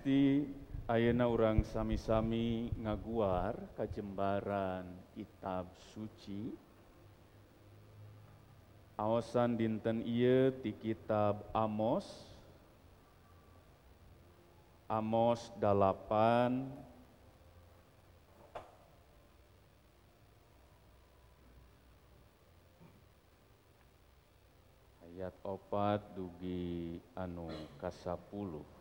Gusti Ayeuna orang sami-sami ngaguar kajembaran kitab suci. Awasan dinten ieu ti kitab Amos. Amos 8 ayat opat dugi anu kasapuluh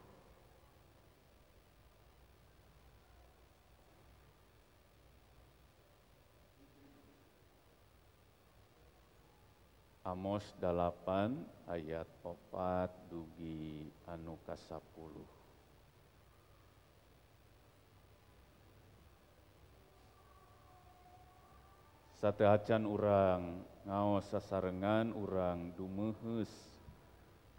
Amos 8 ayat opat dugi anu kasapuluh. Sateacan urang ngaos sasarengan urang dumehes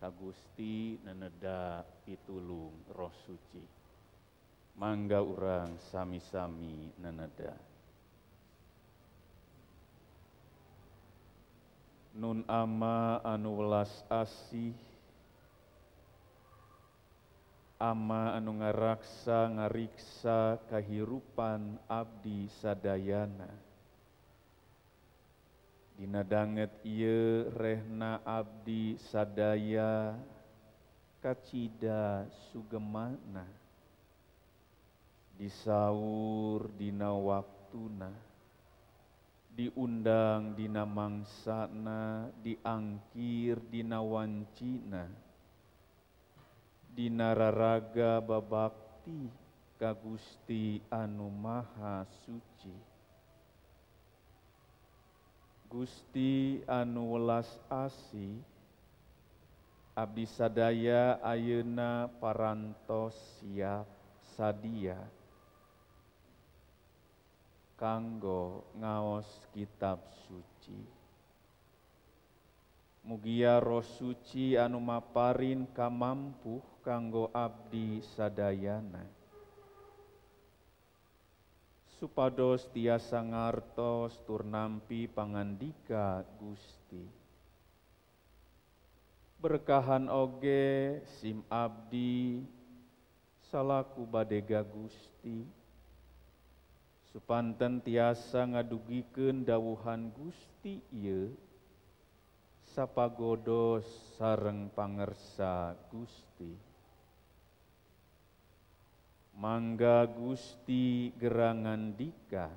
kagusti neneda pitulung roh suci. Mangga urang sami-sami neneda Nun ama anu welas asih. Ama anu ngaraksa ngariksa kahirupan abdi sadayana. Dina danget ieu rehna abdi sadaya kacida sugemana. Disaur dina waktuna diundang dina mangsana diangkir dina wancina dina raraga babakti ka Gusti anu maha suci. Gusti anu welas asih abdi sadaya ayeuna parantos siap sadia kanggo ngaos kitab suci Mugia roh suci anu maparin kamampuh kanggo abdi sadayana supados tiasa ngartos turnampi pangandika Gusti. Berkahan oge sim abdi salaku badega Gusti. Supanten tiasa ngadugikeun dawuhan Gusti ieu sapagodos sareng pangersa Gusti. Mangga Gusti gerangan dika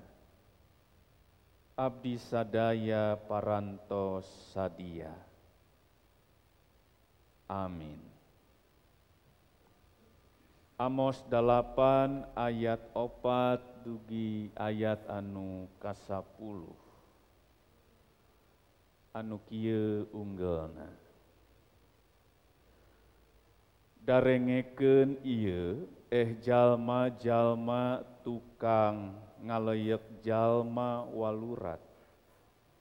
Abdi sadaya parantos sadia Amin Amos 8 ayat opat dugi ayat anu kasapuluh. Anu kieu unggelna darengeken ieu eh jalma-jalma tukang ngaleyek jalma walurat.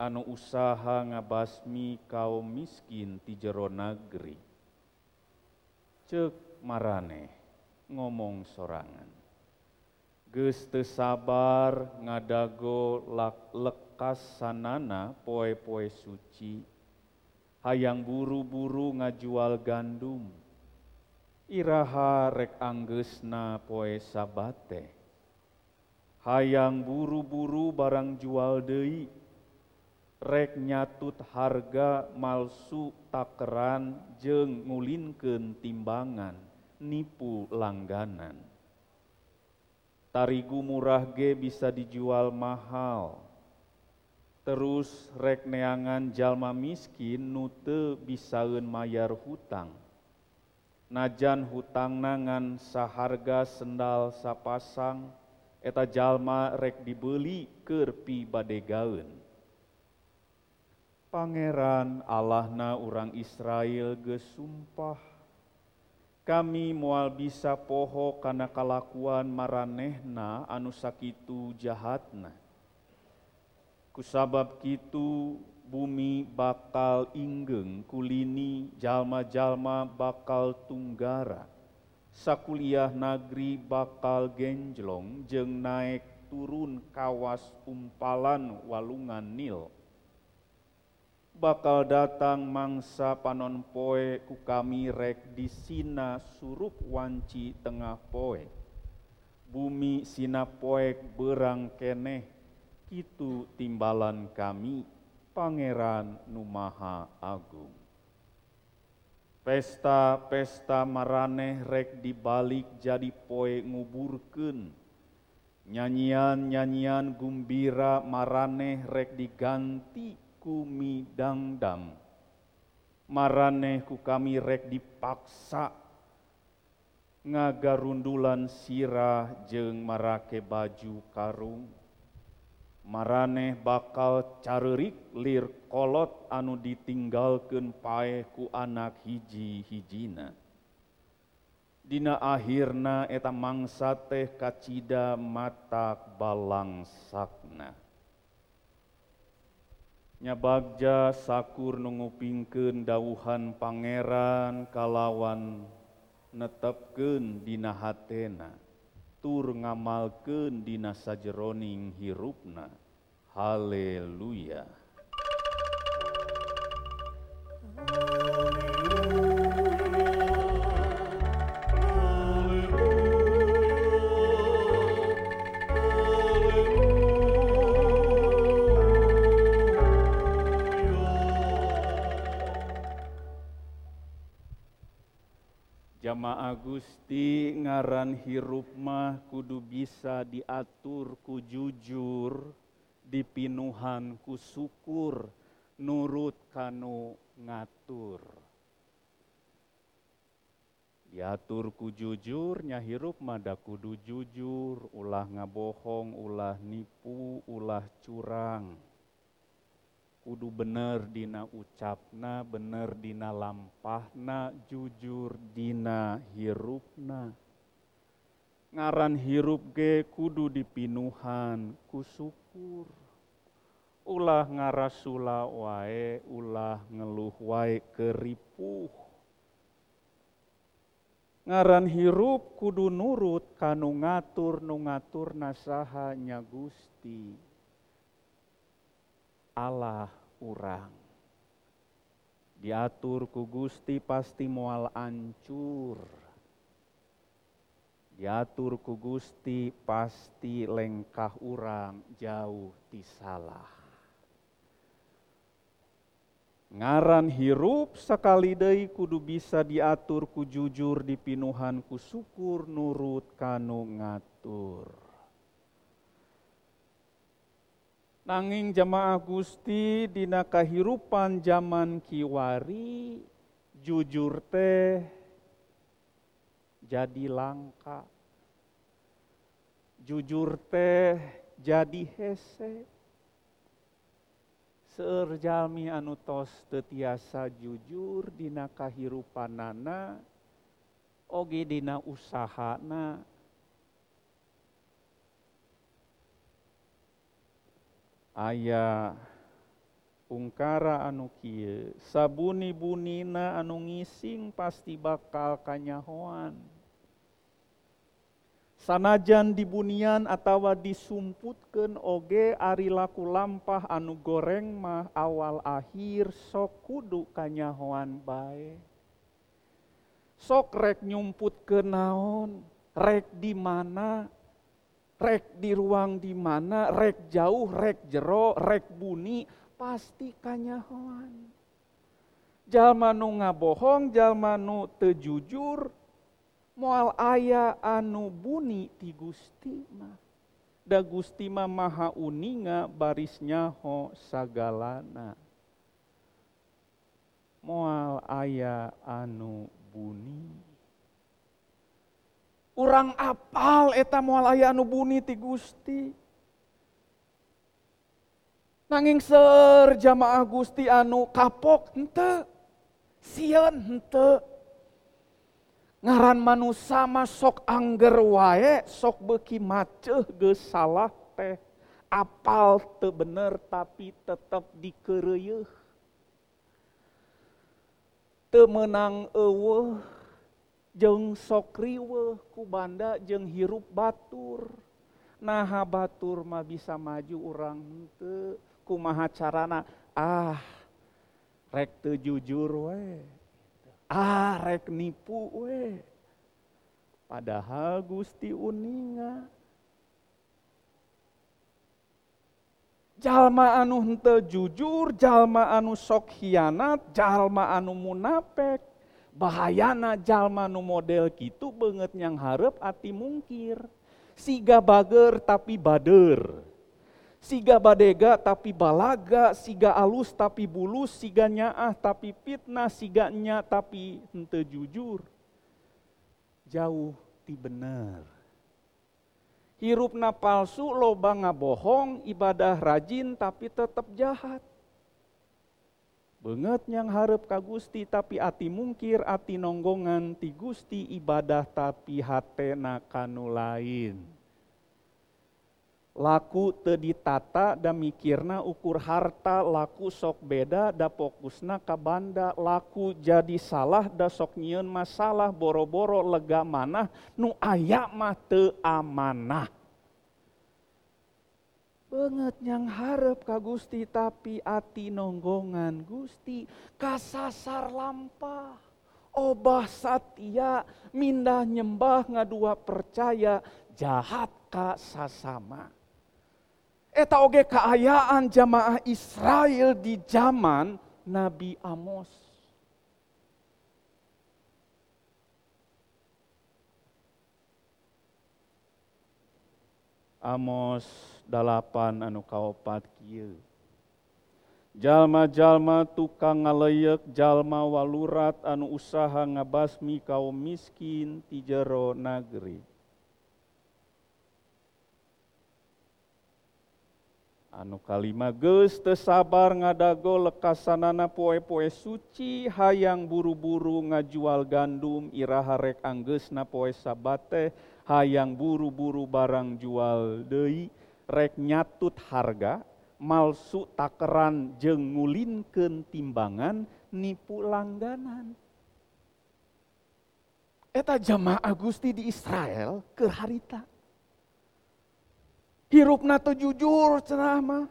Anu usaha ngabasmi kaum miskin ti jero nagri cek maraneh ngomong sorangan. Geus teu sabar ngadago lekas sanana poe-poe suci. Hayang buru-buru ngajual gandum. Iraha rek anggesna poe sabate. Hayang buru-buru barang jual deui. Rek nyatut harga malsu takeran jeung ngulinkeun timbangan nipu langganan. Tarigu murah ge bisa dijual mahal. Terus rek neangan jalma miskin nu teu bisaeun mayar hutang. Najan hutang nangan saharga sendal sapasang eta jalma rek dibeli kerpi badegaun Pangeran Allahna orang Israel gesumpah kami mual bisa poho karena kalakuan maranehna anu sakitu jahatna. Kusabab kitu bumi bakal inggeng kulini jalma-jalma bakal tunggara. Sakuliah nagri bakal genjlong jeng naik turun kawas umpalan walungan Nil bakal datang mangsa panon poe ku kami rek di sina surup wanci tengah poe. Bumi sina poek berang keneh kitu timbalan kami pangeran numaha agung. Pesta-pesta maraneh rek dibalik jadi poe nguburken nyanyian-nyanyian gumbira maraneh rek diganti kumi dangdang maraneh ku kami rek dipaksa ngagarundulan sirah jeng marake baju karung maraneh bakal carerik lir kolot anu ditinggalkan pae ku anak hiji-hijina. Dina akhirna eta mangsa teh kacida mata balang sakna. Nyabagja sakur nungupingkeun dawuhan pangeran kalawan netepkeun dina hatena tur ngamalkeun dina sajeroning hirupna. Haleluya. Gusti ngaran hirup mah kudu bisa diatur ku jujur, dipinuhan ku syukur, nurut kanu ngatur. Diatur ku jujur, nyahirup mada kudu jujur, ulah ngabohong, ulah nipu, ulah curang kudu bener dina ucapna bener dina lampahna jujur dina hirupna. Ngaran hirup ge kudu dipinuhan ku syukur ulah ngarasula wae ulah ngeluh wae keripuh. Ngaran hirup kudu nurut kanu ngatur nu ngatur nasaha nya Gusti Allah urang. Diatur ku Gusti pasti mual ancur. Diatur ku Gusti pasti lengkah urang jauh ti salah. Ngaran hirup sekali deui kudu bisa diatur ku jujur dipinuhan ku syukur nurut kanu ngatur. Nanging jamaah Gusti dina kahirupan zaman kiwari jujur teh jadi langka. Jujur teh jadi hese. Seur jalmi anu tos tetiasa jujur dina kahirupanana oge dina usahana aya ungkara anu kieu sabuni-bunina anu ngising pasti bakal kanyahoan. Sanajan dibunian atawa disumputkeun oge ari laku lampah anu goreng mah awal akhir sok kudu kanyahoan bae. Sok rek nyumput ke naon rek di mana rek di ruang di mana, rek jauh, rek jero, rek bunyi, pasti kanyahoan. Jalma nu ngabohong, jalma nu tejujur, moal aya anu buni ti Gusti mah. Da Gusti mah maha uninga barisnya ho sagalana. Moal aya anu buni orang apal eta moal aya anu buni ti Gusti. Nanging ser jamaah Gusti anu kapok hente sieun hente ngaran manusia mah sok angger wae sok beki maceh geus salah teh. Apal teu bener tapi tetep dikeureueuh teu menang eueuh jeng sok riweuh ku banda jeng hirup batur naha batur mah bisa maju orang henteu kumaha carana ah rek teu jujur we. Ah, rek nipu we. Padahal Gusti uninga. Jalma anu henteu jujur, jalma anu sok hianat, jalma anu munafik. Bahayana jalma nu model gitu banget yang harap ati mungkir. Siga bager tapi bader siga badega tapi balaga, siga alus tapi bulus, siga nyaah tapi fitnah, siga nya tapi hente jujur. Jauh ti bener. Hirupna palsu, loba ngabohong, ibadah rajin tapi tetap jahat. Banget yang harap ka Gusti tapi ati mungkir, ati nonggongan ti Gusti ibadah tapi hatena kanu lain. Laku te ditata da mikirna ukur harta laku sok beda da fokusna ka banda laku jadi salah da sok masalah boro-boro lega manah nu aya mah teu amanah banget yang harap ka Gusti tapi ati nonggongan Gusti kasasar lampah obah satia mindah nyembah ngadua percaya jahat ka sasama Eta oge keayaan jamaah Israel di zaman Nabi Amos. Amos dalapan anu kaopat kieu. Jalma-jalma tukang ngaleyek jalma walurat anu usaha ngabasmi kaum miskin ti jero nageri anu kalima geus sabar ngadago lekasanana poe-poe suci hayang buru-buru ngajual gandum iraha rek anggeusna poe sabate hayang buru-buru barang jual deui rek nyatut harga malsu takeran jeung ngulinkeun timbangan nipu langganan. Eta jamaah Gusti di Israel ke harita. Hirupna teu jujur cenah mah.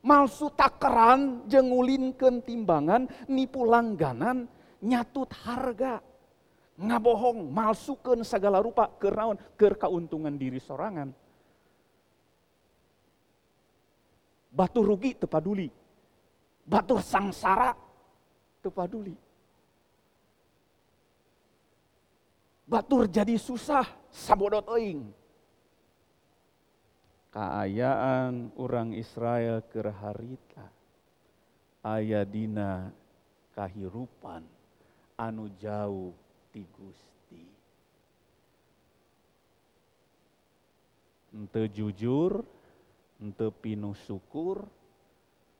Malsu takeran jengulinkeun timbangan nipu langganan nyatut harga. Ngabohong malsukeun segala rupa keur naon? Keur diri sorangan batu rugi tepaduli batu sangsara tepaduli batur jadi susah sabodot eing keayaan orang Israel kerharita aya dina kahirupan anu jauh ti Gusti. Ente jujur ente pinuh syukur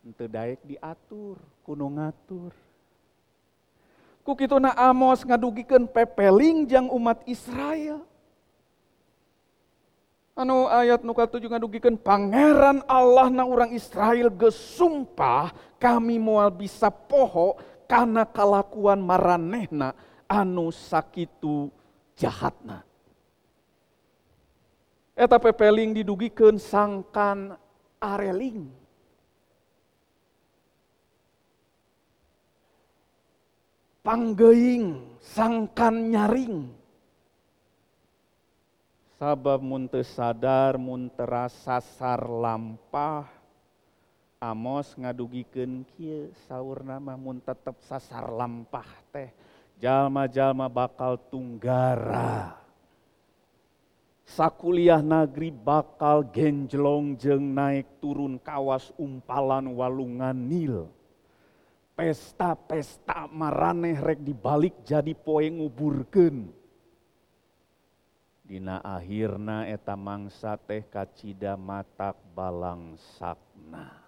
ente daek diatur kuno ngatur ku kitu na Amos ngadugikeun pepeling jang umat Israel anu ayat nuka tujuh ngadugikan pangeran Allah na orang Israel gesumpah kami mual bisa poho karena kalakuan maranehna anu sakitu jahatna. Eta pepeling didugikan sangkan areling. Panggeing sangkan nyaring. Sabab mun sadar mun sasar lampah Amos ngadugikeun kieu saur nama mun tetep sasar lampah teh. Jalma-jalma bakal tunggara sakuliah negeri bakal genjlong jeng naik turun kawas umpalan walungan Nil. Pesta-pesta maraneh rek dibalik jadi poe nguburkeun. Dina akhirna eta mangsa teh kacida matak balang sakna.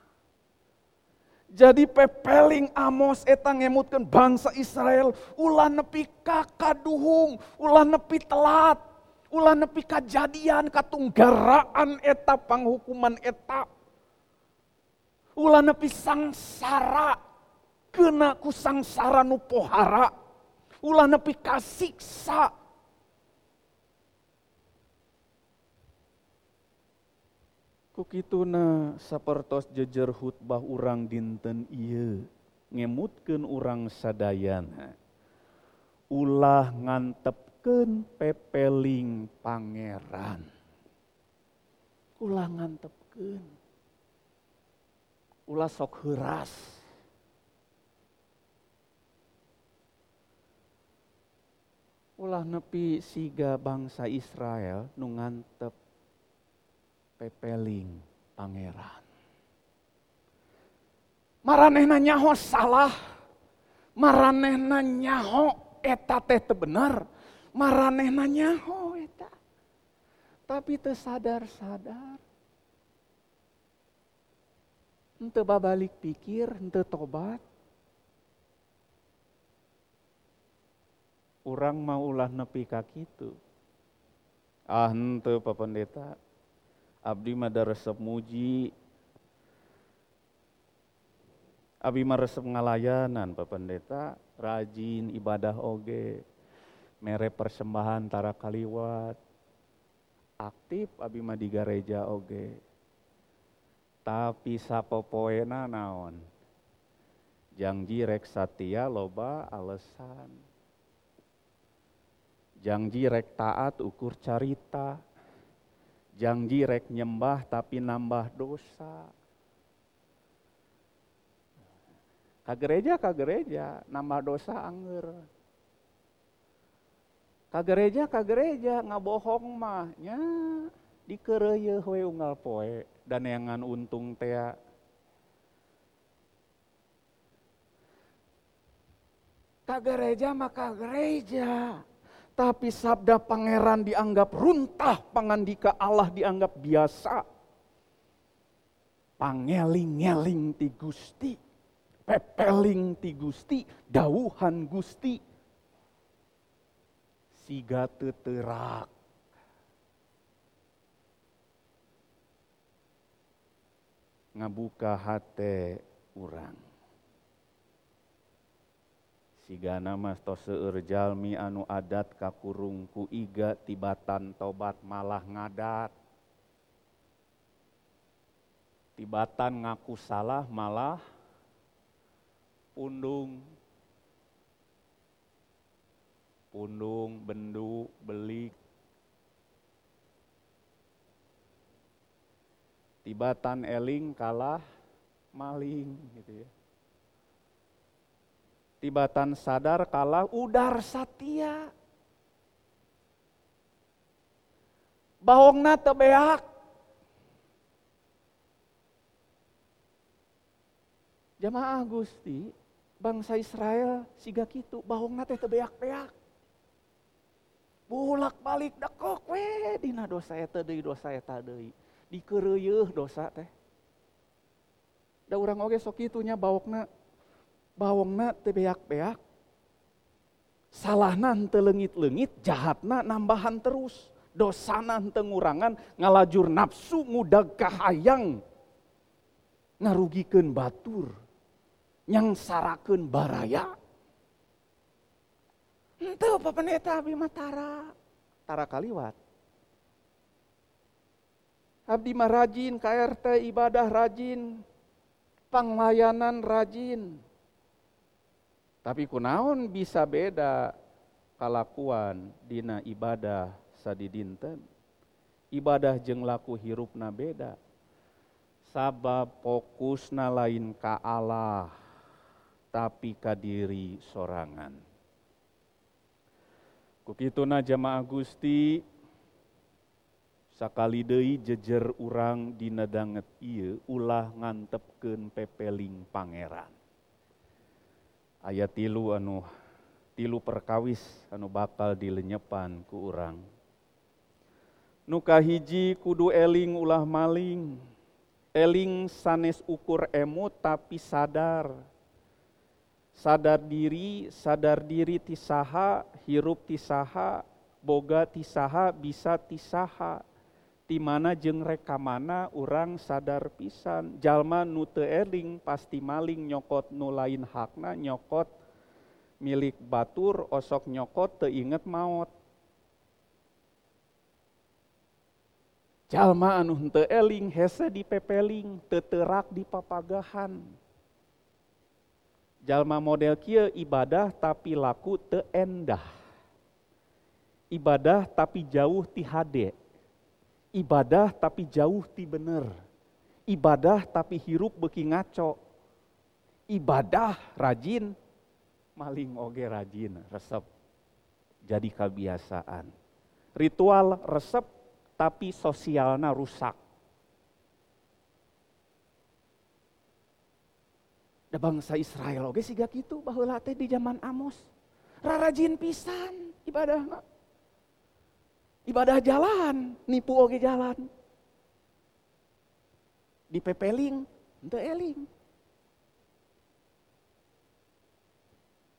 Jadi pepeling Amos eta ngemutkan bangsa Israel ulah nepi kakaduhung, ulah nepi telat, ulah nepi kajadian katunggaraan eta panghukuman eta. Ulah nepi sangsara, kena ku sangsara nu pohara. Ulah nepi kasiksa, Kukituna sapertos jejer hutbah urang dinten iya. ngemutkeun urang sadayana ulah ngantepkeun pepeling pangeran. Ulah ngantepkeun ulah sok heuras ulah nepi siga bangsa Israel nu ngantep pepeling pangeran. Maranehna nyaho salah. Maranehna nyaho eta teh teu bener maranehna nyaho eta. Tapi teu sadar-sadar. Henteu babalik pikir henteu tobat. Orang mau ulah nepi ka kitu. Ah henteu Pak Pendeta. Abdi mah resep muji. Abi mah resep ngalayanan Pak Pendeta, rajin ibadah oge, mere persembahan tara kaliwat, aktif abi mah di gereja oge. Tapi sapopoena naon? Janji rek satia loba alasan. Janji rek taat ukur carita. Janji rek nyembah tapi nambah dosa Ka gereja ka gereja, nambah dosa anger. Ka gereja ka gereja, ngabohong nya dikereye we unggal poe, dan yangan untung tea. Ka gereja mah ka gereja. Tapi sabda pangeran dianggap runtah, pangandika Allah dianggap biasa. Pangeling-ngeling ti Gusti pepeling ti Gusti, dawuhan Gusti, siga teterak. Ngabuka hate urang. Siga nama to seueur jalmi anu adat kakurung ku iga tibatan tobat malah ngadat. Tibatan ngaku salah malah pundung, pundung, bendu, belik, tibatan eling kalah maling gitu ya. Tibatan sadar kalah udar satia. Bahongna tebeak. Jamaah Gusti, bangsa Israel siga kitu bahongna teh tebeak-beak. Bulak balik dekok we dina dosa eta deui dosa eta deui. Dikeureueuh dosa teh. Da urang oge sok kitu nya bawokna bawongna teu beak-beak. Salahna henteu leungit-leungit, jahatna nambahan terus. Dosana henteu ngurangan, ngalajur nafsu ngudag kahayang. Ngarugikeun batur yang sarakeun baraya. Ente apa pendeta abdi matara. Tara kaliwat. Abdi mah rajin, KRT ibadah rajin, panglayanan rajin. Tapi kunaon bisa beda kalakuan dina ibadah sadidinten. Ibadah jeng laku hirupna beda. Sabab fokusna lain ka Allah tapi kadiri sorangan. Kukituna jamaah Gusti sakali deui jejer urang dina danget ieu ulah ngantepkeun pepeling pangeran. Ayat tilu anu tilu perkawis anu bakal dilenyepan ku urang. Nuka hiji kudu eling ulah maling. Eling sanes ukur emut tapi sadar sadar diri, sadar diri tisaha, hirup tisaha, boga tisaha, bisa tisaha. Di mana jeng rekamana orang sadar pisan. Jalma nu eling pasti maling nyokot nu lain hakna nyokot milik batur osok nyokot teinget maut. Jalma anu henteu eling hese di pepeling, teterak di papagahan jalma model kia ibadah tapi laku teendah. Ibadah tapi jauh ti hade. Ibadah tapi jauh ti bener. Ibadah tapi hirup beki ngaco. Ibadah rajin maling oge rajin resep. Jadi kebiasaan. Ritual resep tapi sosialnya rusak da bangsa Israel oge siga gitu baheula teh di zaman Amos. Rarajin pisan ibadah ibadah jalan nipu oge jalan. Di pepeling ente eling.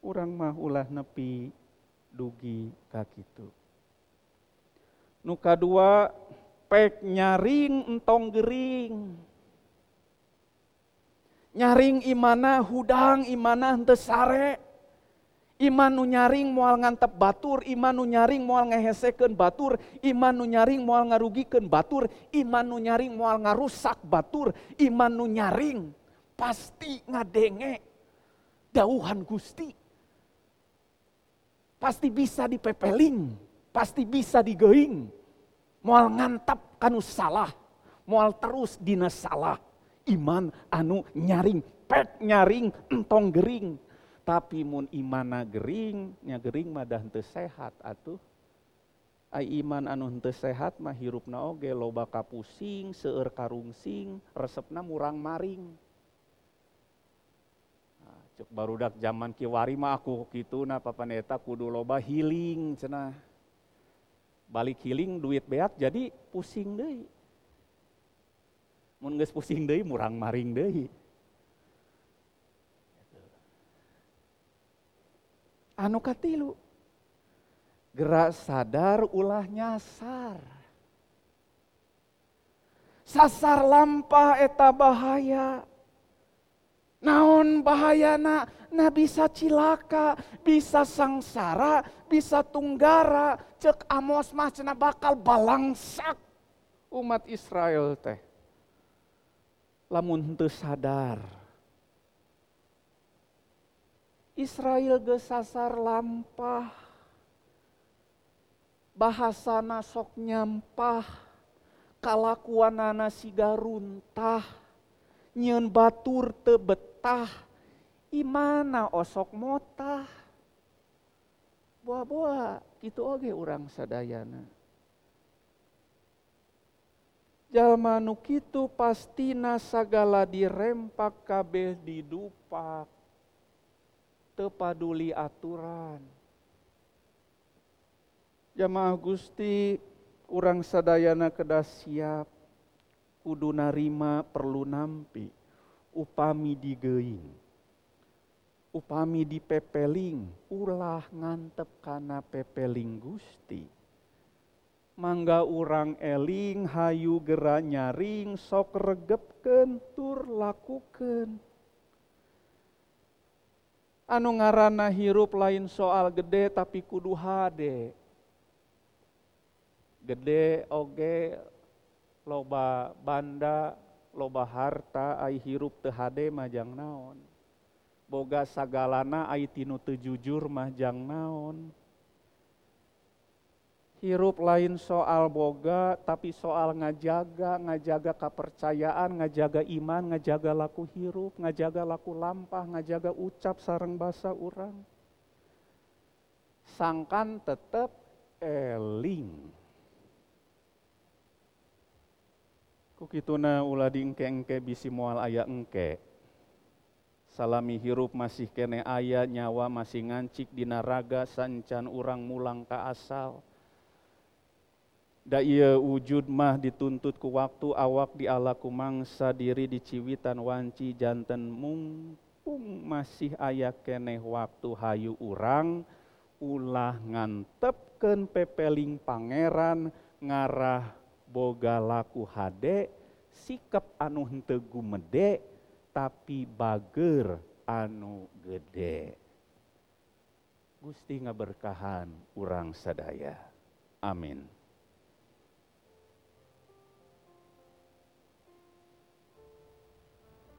Orang mah ulah nepi dugi kakitu nu kadua pek nyaring entong gering nyaring imana hudang imana henteu sare. Iman nu nyaring moal ngantep batur iman nu nyaring moal ngehesekeun batur iman nu nyaring moal ngarugikeun batur iman nu nyaring moal ngarusak batur iman nu nyaring pasti ngadenge dauhan Gusti. Pasti bisa dipepeling pasti bisa digeing moal ngantap kanu salah moal terus dina salah iman anu nyaring pek nyaring entong gering. Tapi mun imana gering nya gering mah dah henteu sehat atuh. Ai iman anu henteu sehat mah hirupna oge loba kapusing seueur karungsing resepna murang maring. Nah, cek barudak zaman kiwari mah aku kitu na papaneta kudu loba healing cenah. Balik healing duit beak jadi pusing deui mun geus pusing deui murang maring deui. Anu katilu? Gerak sadar ulah nyasar. Sasar lampah eta bahaya. Naon bahayana? Nah bisa cilaka bisa sangsara bisa tunggara. Cek amos mah cena bakal balangsak. Umat Israel teh lamun henteu sadar. Israel gesasar lampah. Bahasana sok nyampah. Kalakuanana siga runtah. Nyen batur. Imana osok motah. Buah-buah, itu oge orang sadayana jalma nu kitu pastina sagala dirempak kabeh didupak tepaduli aturan. Jamaah Gusti kurang sadayana kedah siap. Kudu narima perlu nampi. Upami digeing. Upami dipepeling ulah ngantep kana pepeling Gusti mangga urang eling hayu gera nyaring sok regepken tur lakukan anu ngaranah hirup lain soal gede tapi kudu hade. Gede oge loba banda loba harta ai hirup teu hade majang naon. Boga sagalana ai tinu teu jujur majang naon hirup lain soal boga tapi soal ngajaga ngajaga kepercayaan ngajaga iman ngajaga laku hirup ngajaga laku lampah ngajaga ucap sarang bahasa orang sangkan tetap eling. Kukituna ulah diengke-engke bisi mual aya engke. Salami hirup masih kene aya nyawa masih ngancik dinaraga sancan urang mulang ka asal Da iya wujud mah dituntut ku waktu awak di alaku mangsa diri di ciwitan wanci janten mumpung masih ayah keneh waktu hayu urang ulah ngantepken pepeling pangeran ngarah boga laku hade sikap anu hente gumede tapi bager anu gede. Gusti ngaberkahan urang sadaya. Amin